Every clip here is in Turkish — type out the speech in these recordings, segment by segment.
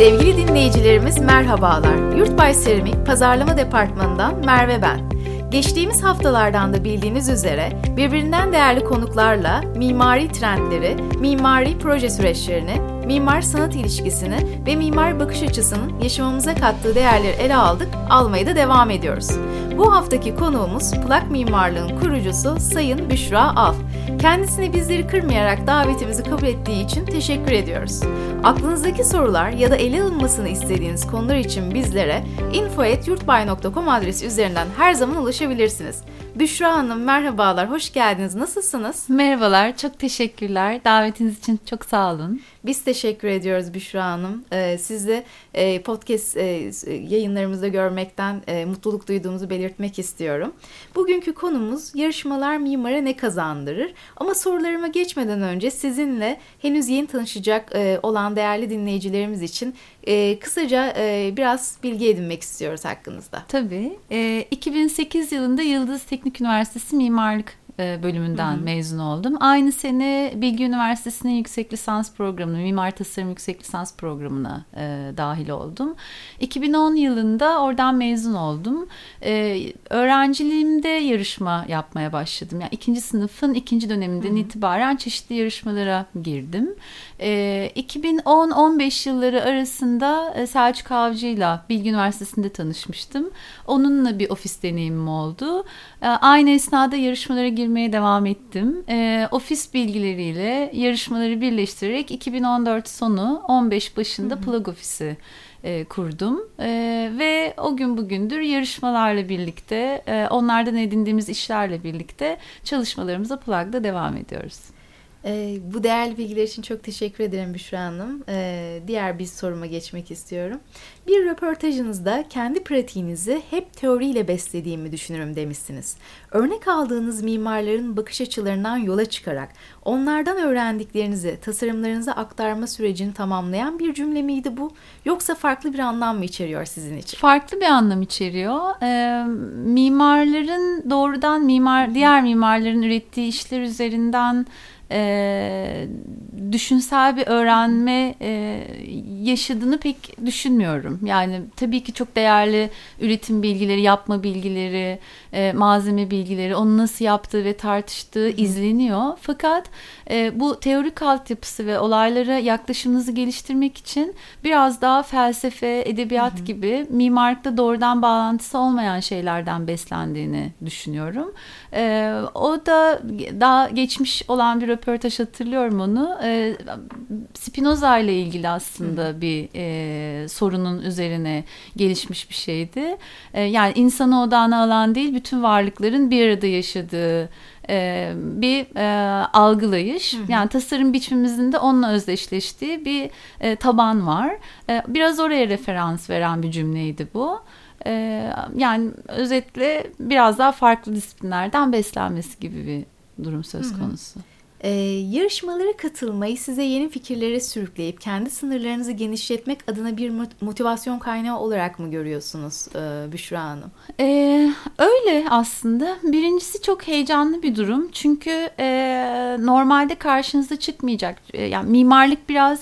Sevgili dinleyicilerimiz merhabalar. Yurtbay Seramik Pazarlama Departmanı'ndan Merve ben. Geçtiğimiz haftalardan da bildiğiniz üzere birbirinden değerli konuklarla mimari trendleri, mimari proje süreçlerini, mimar sanat ilişkisini ve mimar bakış açısının yaşamamıza kattığı değerleri ele aldık, almaya da devam ediyoruz. Bu haftaki konuğumuz plak mimarlığın kurucusu Sayın Büşra Al. Kendisini bizleri kırmayarak davetimizi kabul ettiği için teşekkür ediyoruz. Aklınızdaki sorular ya da ele alınmasını istediğiniz konular için bizlere info.yurtbay.com adresi üzerinden her zaman ulaşabilirsiniz. Büşra Hanım merhabalar, hoş geldiniz. Nasılsınız? Merhabalar, çok teşekkürler. Davetiniz için çok sağ olun. Biz teşekkür ediyoruz Büşra Hanım. Ee, siz de e, podcast e, yayınlarımızda görmekten e, mutluluk duyduğumuzu belirtmek istiyorum. Bugünkü konumuz yarışmalar mimara ne kazandırır? Ama sorularıma geçmeden önce sizinle henüz yeni tanışacak e, olan değerli dinleyicilerimiz için e, kısaca e, biraz bilgi edinmek istiyoruz hakkınızda. Tabii. E, 2008 yılında Yıldız Teknik Üniversitesi Mimarlık bölümünden Hı-hı. mezun oldum. Aynı sene Bilgi Üniversitesi'nin yüksek lisans programına, Mimar Tasarım yüksek lisans programına e, dahil oldum. 2010 yılında oradan mezun oldum. E, öğrenciliğimde yarışma yapmaya başladım. Yani ikinci sınıfın ikinci döneminden Hı-hı. itibaren çeşitli yarışmalara girdim. E, 2010-15 yılları arasında e, Selçuk Avcı'yla Bilgi Üniversitesi'nde tanışmıştım. Onunla bir ofis deneyimim oldu. E, aynı esnada yarışmalara girmeye devam ettim. E, ofis bilgileriyle yarışmaları birleştirerek 2014 sonu 15 başında Hı-hı. Plug Ofisi e, kurdum e, ve o gün bugündür yarışmalarla birlikte e, onlardan edindiğimiz işlerle birlikte çalışmalarımıza Plug'da devam ediyoruz. E, bu değerli bilgiler için çok teşekkür ederim Büşra Hanım. E, diğer bir soruma geçmek istiyorum. Bir röportajınızda kendi pratiğinizi hep teoriyle beslediğimi düşünürüm demişsiniz. Örnek aldığınız mimarların bakış açılarından yola çıkarak onlardan öğrendiklerinizi tasarımlarınıza aktarma sürecini tamamlayan bir cümle miydi bu? Yoksa farklı bir anlam mı içeriyor sizin için? Farklı bir anlam içeriyor. E, mimarların doğrudan mimar diğer mimarların ürettiği işler üzerinden e, düşünsel bir öğrenme e, yaşadığını pek düşünmüyorum. Yani tabii ki çok değerli üretim bilgileri, yapma bilgileri, e, malzeme bilgileri, onu nasıl yaptığı ve tartıştığı Hı. izleniyor. Fakat e, bu teorik altyapısı ve olaylara yaklaşımınızı geliştirmek için biraz daha felsefe, edebiyat Hı. gibi mimarlıkta doğrudan bağlantısı olmayan şeylerden beslendiğini düşünüyorum. E, o da daha geçmiş olan bir röportaj hatırlıyorum onu. E, Spinoza ile ilgili aslında Hı. bir e, sorunun üzerine gelişmiş bir şeydi. E, yani insanı odağına alan değil, bütün varlıkların bir arada yaşadığı e, bir e, algılayış. Hı hı. Yani tasarım biçimimizin de onunla özdeşleştiği bir e, taban var. E, biraz oraya referans veren bir cümleydi bu. E, yani özetle biraz daha farklı disiplinlerden beslenmesi gibi bir durum söz konusu. Hı hı. Ee, yarışmalara katılmayı size yeni fikirlere sürükleyip kendi sınırlarınızı genişletmek adına bir motivasyon kaynağı olarak mı görüyorsunuz e, Büşra Hanım? Ee, öyle aslında. Birincisi çok heyecanlı bir durum. Çünkü e, normalde karşınıza çıkmayacak. E, yani mimarlık biraz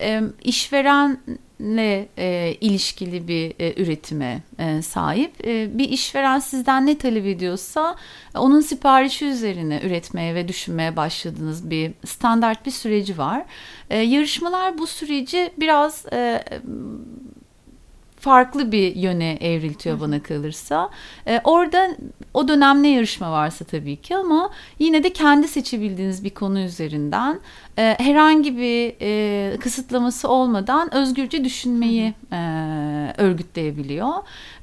e, işveren ne e, ilişkili bir e, üretime e, sahip. E, bir işveren sizden ne talep ediyorsa onun siparişi üzerine üretmeye ve düşünmeye başladığınız bir standart bir süreci var. E, yarışmalar bu süreci biraz e, farklı bir yöne evriltiyor bana kalırsa. E, orada o dönem ne yarışma varsa tabii ki ama yine de kendi seçebildiğiniz bir konu üzerinden e, herhangi bir e, kısıtlaması olmadan özgürce düşünmeyi e, örgütleyebiliyor.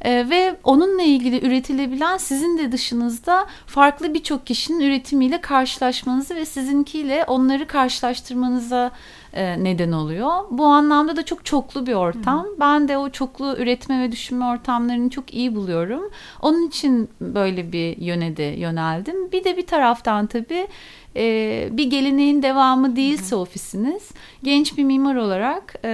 E, ve onunla ilgili üretilebilen sizin de dışınızda farklı birçok kişinin üretimiyle karşılaşmanızı ve sizinkiyle onları karşılaştırmanıza e, neden oluyor. Bu anlamda da çok çoklu bir ortam. Hı. Ben de o çoklu üretme ve düşünme ortamlarını çok iyi buluyorum. Onun için böyle bir yöne de yöneldim. Bir de bir taraftan tabii e, bir geleneğin devamı değilse Hı. ofisiniz genç bir mimar olarak e,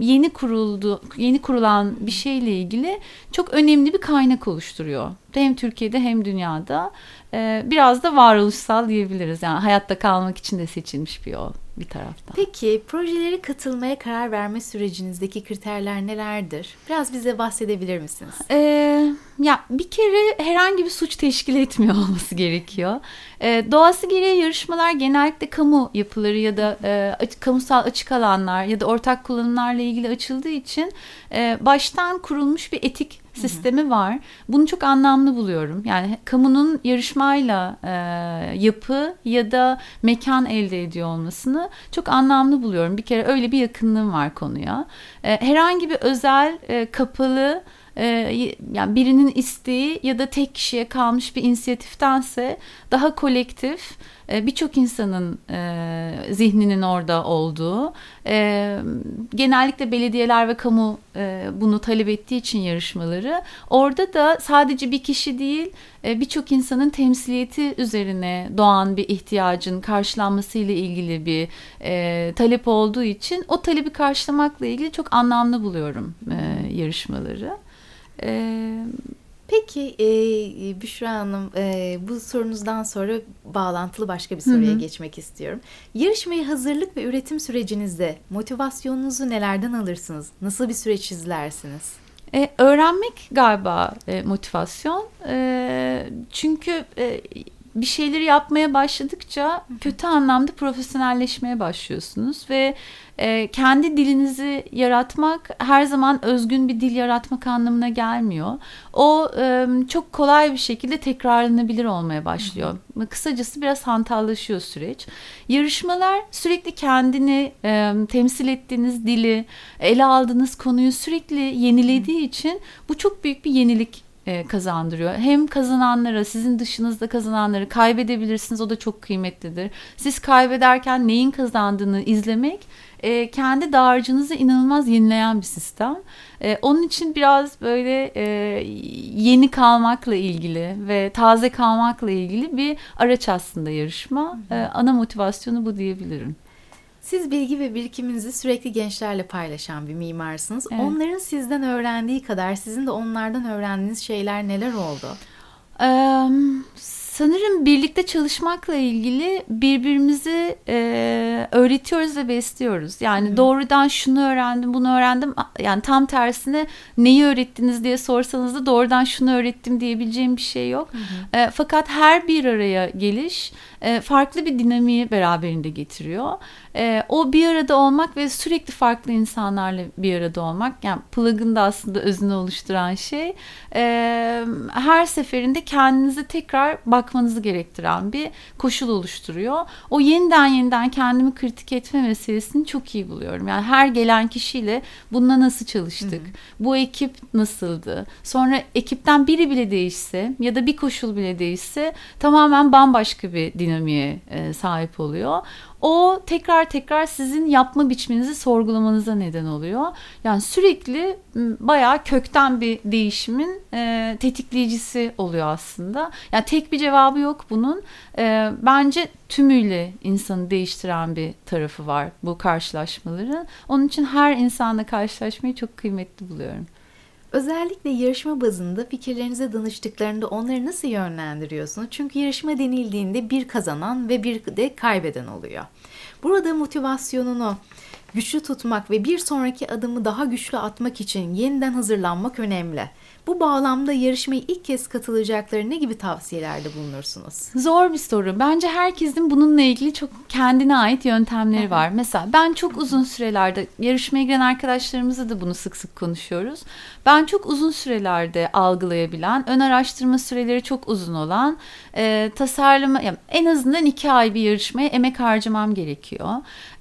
yeni kuruldu yeni kurulan bir şeyle ilgili çok önemli bir kaynak oluşturuyor. Hem Türkiye'de hem dünyada e, biraz da varoluşsal diyebiliriz. Yani hayatta kalmak için de seçilmiş bir yol. Bir taraftan. Peki projeleri katılmaya karar verme sürecinizdeki kriterler nelerdir? Biraz bize bahsedebilir misiniz? Ee, ya bir kere herhangi bir suç teşkil etmiyor olması gerekiyor. Ee, doğası gereği yarışmalar genellikle kamu yapıları ya da e, kamusal açık alanlar ya da ortak kullanımlarla ilgili açıldığı için e, baştan kurulmuş bir etik sistemi var. Bunu çok anlamlı buluyorum. Yani kamunun yarışmayla e, yapı ya da mekan elde ediyor olmasını çok anlamlı buluyorum. Bir kere öyle bir yakınlığım var konuya. E, herhangi bir özel, e, kapalı e, yani birinin isteği ya da tek kişiye kalmış bir inisiyatiftense daha kolektif e, birçok insanın e, zihninin orada olduğu e, genellikle belediyeler ve kamu e, bunu talep ettiği için yarışmaları orada da sadece bir kişi değil e, birçok insanın temsiliyeti üzerine doğan bir ihtiyacın karşılanması ile ilgili bir e, talep olduğu için o talebi karşılamakla ilgili çok anlamlı buluyorum e, yarışmaları. Evet. Peki e, Büşra Hanım e, bu sorunuzdan sonra bağlantılı başka bir soruya Hı-hı. geçmek istiyorum. Yarışmaya hazırlık ve üretim sürecinizde motivasyonunuzu nelerden alırsınız? Nasıl bir süreç izlersiniz? E, öğrenmek galiba e, motivasyon. E, çünkü e, bir şeyleri yapmaya başladıkça kötü anlamda profesyonelleşmeye başlıyorsunuz ve e, kendi dilinizi yaratmak her zaman özgün bir dil yaratmak anlamına gelmiyor. O e, çok kolay bir şekilde tekrarlanabilir olmaya başlıyor. Hı Kısacası biraz hantallaşıyor süreç. Yarışmalar sürekli kendini e, temsil ettiğiniz dili, ele aldığınız konuyu sürekli yenilediği için bu çok büyük bir yenilik e, kazandırıyor. Hem kazananlara, sizin dışınızda kazananları kaybedebilirsiniz. O da çok kıymetlidir. Siz kaybederken neyin kazandığını izlemek e, kendi dağarcığınızı inanılmaz yenileyen bir sistem. E, onun için biraz böyle e, yeni kalmakla ilgili ve taze kalmakla ilgili bir araç aslında yarışma. E, ana motivasyonu bu diyebilirim. Siz bilgi ve birikiminizi sürekli gençlerle paylaşan bir mimarsınız. Evet. Onların sizden öğrendiği kadar sizin de onlardan öğrendiğiniz şeyler neler oldu? Ee, sanırım birlikte çalışmakla ilgili birbirimizi e, öğretiyoruz ve besliyoruz. Yani Hı. doğrudan şunu öğrendim, bunu öğrendim. Yani tam tersine neyi öğrettiniz diye sorsanız da doğrudan şunu öğrettim diyebileceğim bir şey yok. E, fakat her bir araya geliş e, farklı bir dinamiği beraberinde getiriyor. E, o bir arada olmak ve sürekli farklı insanlarla bir arada olmak yani plug'ın da aslında özünü oluşturan şey e, her seferinde kendinizi tekrar bakmanızı gerektiren bir koşul oluşturuyor. O yeniden yeniden kendimi kritik etme meselesini çok iyi buluyorum. Yani her gelen kişiyle bununla nasıl çalıştık? Hı hı. Bu ekip nasıldı? Sonra ekipten biri bile değişse ya da bir koşul bile değişse tamamen bambaşka bir dinamiğe e, sahip oluyor o tekrar tekrar sizin yapma biçiminizi sorgulamanıza neden oluyor. Yani sürekli bayağı kökten bir değişimin e, tetikleyicisi oluyor aslında. Yani tek bir cevabı yok bunun. E, bence tümüyle insanı değiştiren bir tarafı var bu karşılaşmaların. Onun için her insanla karşılaşmayı çok kıymetli buluyorum. Özellikle yarışma bazında fikirlerinize danıştıklarında onları nasıl yönlendiriyorsunuz? Çünkü yarışma denildiğinde bir kazanan ve bir de kaybeden oluyor. Burada motivasyonunu güçlü tutmak ve bir sonraki adımı daha güçlü atmak için yeniden hazırlanmak önemli. Bu bağlamda yarışmaya ilk kez katılacakları ne gibi tavsiyelerde bulunursunuz? Zor bir soru. Bence herkesin bununla ilgili çok kendine ait yöntemleri var. Mesela ben çok uzun sürelerde yarışmaya giren arkadaşlarımızla da bunu sık sık konuşuyoruz. Ben çok uzun sürelerde algılayabilen, ön araştırma süreleri çok uzun olan, e, tasarlama yani en azından iki ay bir yarışmaya emek harcamam gerekiyor.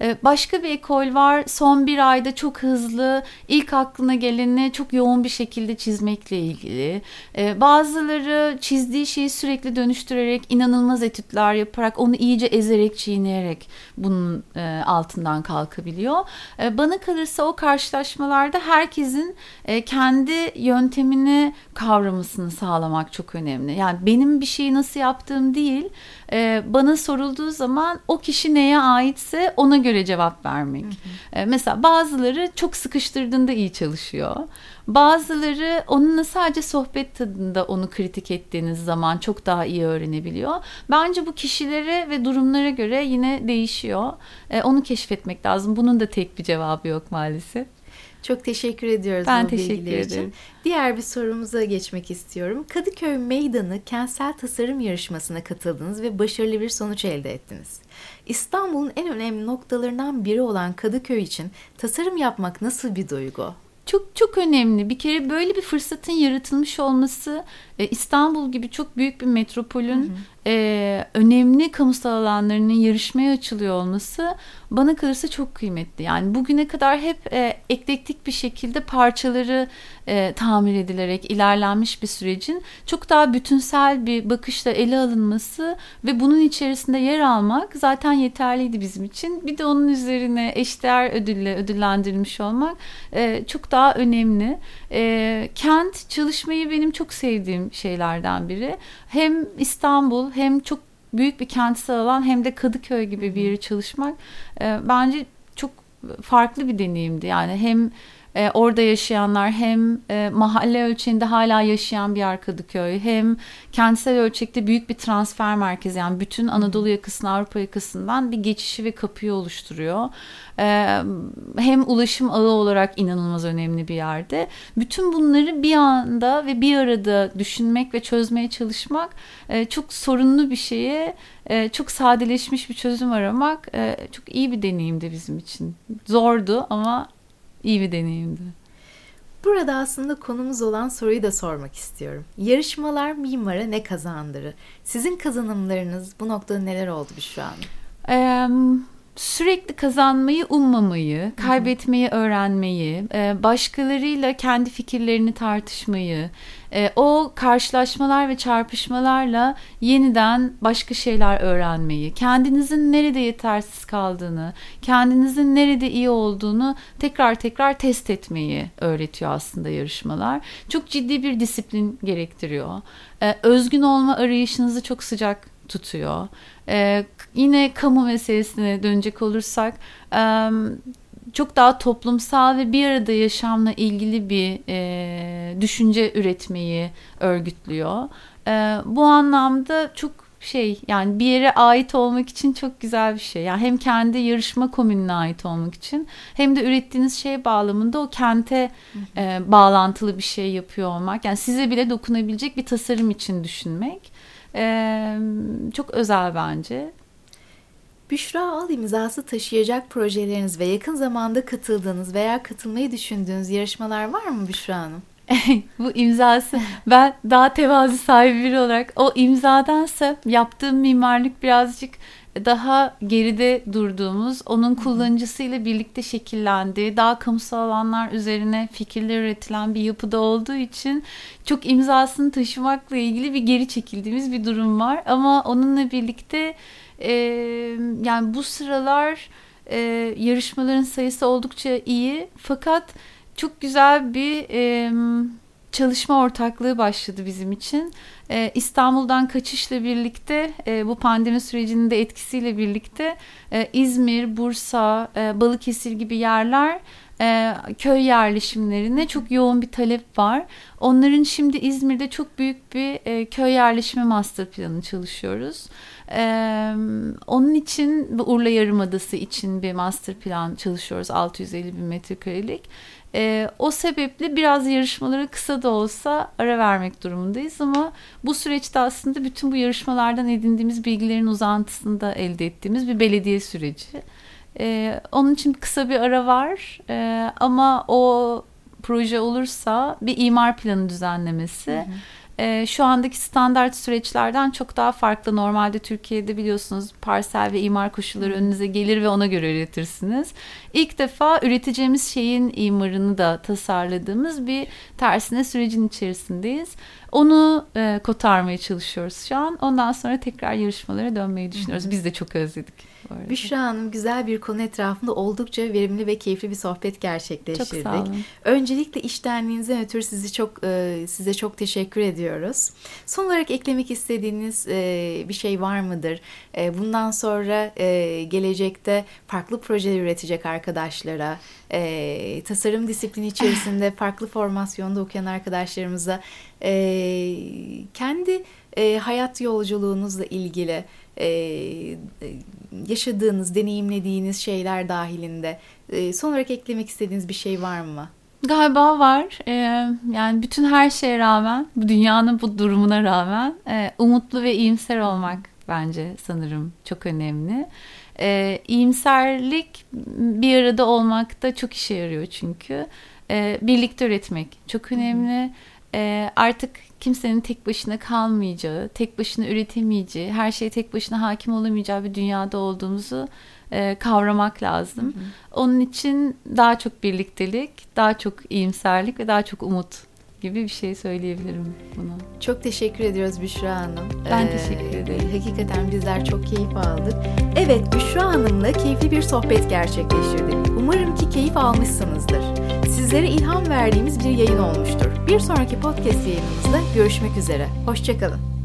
E, başka bir ekol var. Son bir ayda çok hızlı, ilk aklına geleni çok yoğun bir şekilde çizmekle ilgili. E, bazıları çizdiği şeyi sürekli dönüştürerek, inanılmaz etütler yaparak, onu iyice ezerek, çiğneyerek bunun e, altından kalkabiliyor. E, bana kalırsa o karşılaşmalarda herkesin e, kendi yöntemini kavramasını sağlamak çok önemli. Yani benim bir şeyi nasıl yaptığım değil, e, bana sorulduğu zaman o kişi neye aitse ona göre cevap vermek. Hı hı. E, mesela bazıları çok sıkıştırdığında iyi çalışıyor. Bazıları onunla sadece sohbet tadında onu kritik ettiğiniz zaman çok daha iyi öğrenebiliyor. Bence bu kişilere ve durumlara göre yine değişiyor. E, onu keşfetmek lazım. Bunun da tek bir cevabı yok maalesef. Çok teşekkür ediyoruz ben bu teşekkür bilgiler ederim. için. Diğer bir sorumuza geçmek istiyorum. Kadıköy Meydanı Kentsel Tasarım Yarışması'na katıldınız ve başarılı bir sonuç elde ettiniz. İstanbul'un en önemli noktalarından biri olan Kadıköy için tasarım yapmak nasıl bir duygu? Çok çok önemli. Bir kere böyle bir fırsatın yaratılmış olması e, İstanbul gibi çok büyük bir metropolün hı hı. E, önemli kamusal alanlarının yarışmaya açılıyor olması bana kalırsa çok kıymetli. Yani bugüne kadar hep e, eklektik bir şekilde parçaları e, tamir edilerek ilerlenmiş bir sürecin çok daha bütünsel bir bakışla ele alınması ve bunun içerisinde yer almak zaten yeterliydi bizim için. Bir de onun üzerine eşdeğer ödülle ödüllendirilmiş olmak e, çok daha önemli. E, kent çalışmayı benim çok sevdiğim şeylerden biri. Hem İstanbul hem çok büyük bir kentsel alan hem de Kadıköy gibi bir yeri çalışmak e, bence çok farklı bir deneyimdi. Yani hem e, orada yaşayanlar hem e, mahalle ölçeğinde hala yaşayan bir yer Kadıköy hem kentsel ölçekte büyük bir transfer merkezi yani bütün Anadolu yakasını Avrupa yakasından bir geçişi ve kapıyı oluşturuyor. E, hem ulaşım ağı olarak inanılmaz önemli bir yerde. Bütün bunları bir anda ve bir arada düşünmek ve çözmeye çalışmak e, çok sorunlu bir şeye e, çok sadeleşmiş bir çözüm aramak e, çok iyi bir deneyimdi bizim için. Zordu ama iyi bir deneyimdi. Burada aslında konumuz olan soruyu da sormak istiyorum. Yarışmalar mimara ne kazandırır? Sizin kazanımlarınız bu noktada neler oldu Büşra Hanım? Ee, sürekli kazanmayı ummamayı, kaybetmeyi öğrenmeyi, e, başkalarıyla kendi fikirlerini tartışmayı, e, o karşılaşmalar ve çarpışmalarla yeniden başka şeyler öğrenmeyi, kendinizin nerede yetersiz kaldığını, kendinizin nerede iyi olduğunu tekrar tekrar test etmeyi öğretiyor aslında yarışmalar. Çok ciddi bir disiplin gerektiriyor. E, özgün olma arayışınızı çok sıcak tutuyor. Ee, yine kamu meselesine dönecek olursak çok daha toplumsal ve bir arada yaşamla ilgili bir e, düşünce üretmeyi örgütlüyor. E, bu anlamda çok şey yani bir yere ait olmak için çok güzel bir şey. Yani hem kendi yarışma komününe ait olmak için hem de ürettiğiniz şey bağlamında o kente e, bağlantılı bir şey yapıyor olmak. Yani size bile dokunabilecek bir tasarım için düşünmek. E, çok özel bence. Büşra Al imzası taşıyacak projeleriniz ve yakın zamanda katıldığınız veya katılmayı düşündüğünüz yarışmalar var mı Büşra Hanım? bu imzası ben daha tevazu sahibi biri olarak o imzadansa yaptığım mimarlık birazcık daha geride durduğumuz, onun kullanıcısıyla birlikte şekillendiği, daha kamusal alanlar üzerine fikirler üretilen bir yapıda olduğu için çok imzasını taşımakla ilgili bir geri çekildiğimiz bir durum var. Ama onunla birlikte e, yani bu sıralar e, yarışmaların sayısı oldukça iyi. Fakat çok güzel bir e, çalışma ortaklığı başladı bizim için. Ee, İstanbul'dan kaçışla birlikte e, bu pandemi sürecinin de etkisiyle birlikte e, İzmir, Bursa, e, Balıkesir gibi yerler e, köy yerleşimlerine çok yoğun bir talep var. Onların şimdi İzmir'de çok büyük bir e, köy yerleşimi master planı çalışıyoruz. Ee, onun için Urla Yarımadası için bir master plan çalışıyoruz 650 bin metrekarelik. Ee, o sebeple biraz yarışmalara kısa da olsa ara vermek durumundayız ama bu süreçte aslında bütün bu yarışmalardan edindiğimiz bilgilerin uzantısında elde ettiğimiz bir belediye süreci. Ee, onun için kısa bir ara var ee, ama o proje olursa bir imar planı düzenlemesi. Hı hı e, şu andaki standart süreçlerden çok daha farklı. Normalde Türkiye'de biliyorsunuz parsel ve imar koşulları önünüze gelir ve ona göre üretirsiniz. İlk defa üreteceğimiz şeyin imarını da tasarladığımız bir tersine sürecin içerisindeyiz. Onu e, kotarmaya çalışıyoruz şu an. Ondan sonra tekrar yarışmalara dönmeyi düşünüyoruz. Biz de çok özledik. Büşra Hanım güzel bir konu etrafında oldukça verimli ve keyifli bir sohbet gerçekleştirdik. Çok sağ olun. Öncelikle iştenliğinizden ötürü sizi çok e, size çok teşekkür ediyoruz. Son olarak eklemek istediğiniz e, bir şey var mıdır? E, bundan sonra gelecekte farklı projeler üretecek arkadaşlara, tasarım disiplini içerisinde farklı formasyonda okuyan arkadaşlarımıza kendi hayat yolculuğunuzla ilgili yaşadığınız, deneyimlediğiniz şeyler dahilinde son olarak eklemek istediğiniz bir şey var mı? Galiba var. Ee, yani bütün her şeye rağmen, bu dünyanın bu durumuna rağmen e, umutlu ve iyimser olmak bence sanırım çok önemli. Ee, iyimserlik bir arada olmakta çok işe yarıyor çünkü. Birlikte üretmek çok önemli. Ee, artık kimsenin tek başına kalmayacağı, tek başına üretemeyeceği, her şeye tek başına hakim olamayacağı bir dünyada olduğumuzu e, kavramak lazım. Hı hı. Onun için daha çok birliktelik, daha çok iyimserlik ve daha çok umut gibi bir şey söyleyebilirim buna. Çok teşekkür ediyoruz Büşra Hanım. Ben ee, teşekkür ederim. Hakikaten bizler çok keyif aldık. Evet Büşra Hanım'la keyifli bir sohbet gerçekleştirdik. Umarım ki keyif almışsınızdır. Sizlere ilham verdiğimiz bir yayın olmuştur. Bir sonraki podcast yayınımızda görüşmek üzere. Hoşçakalın.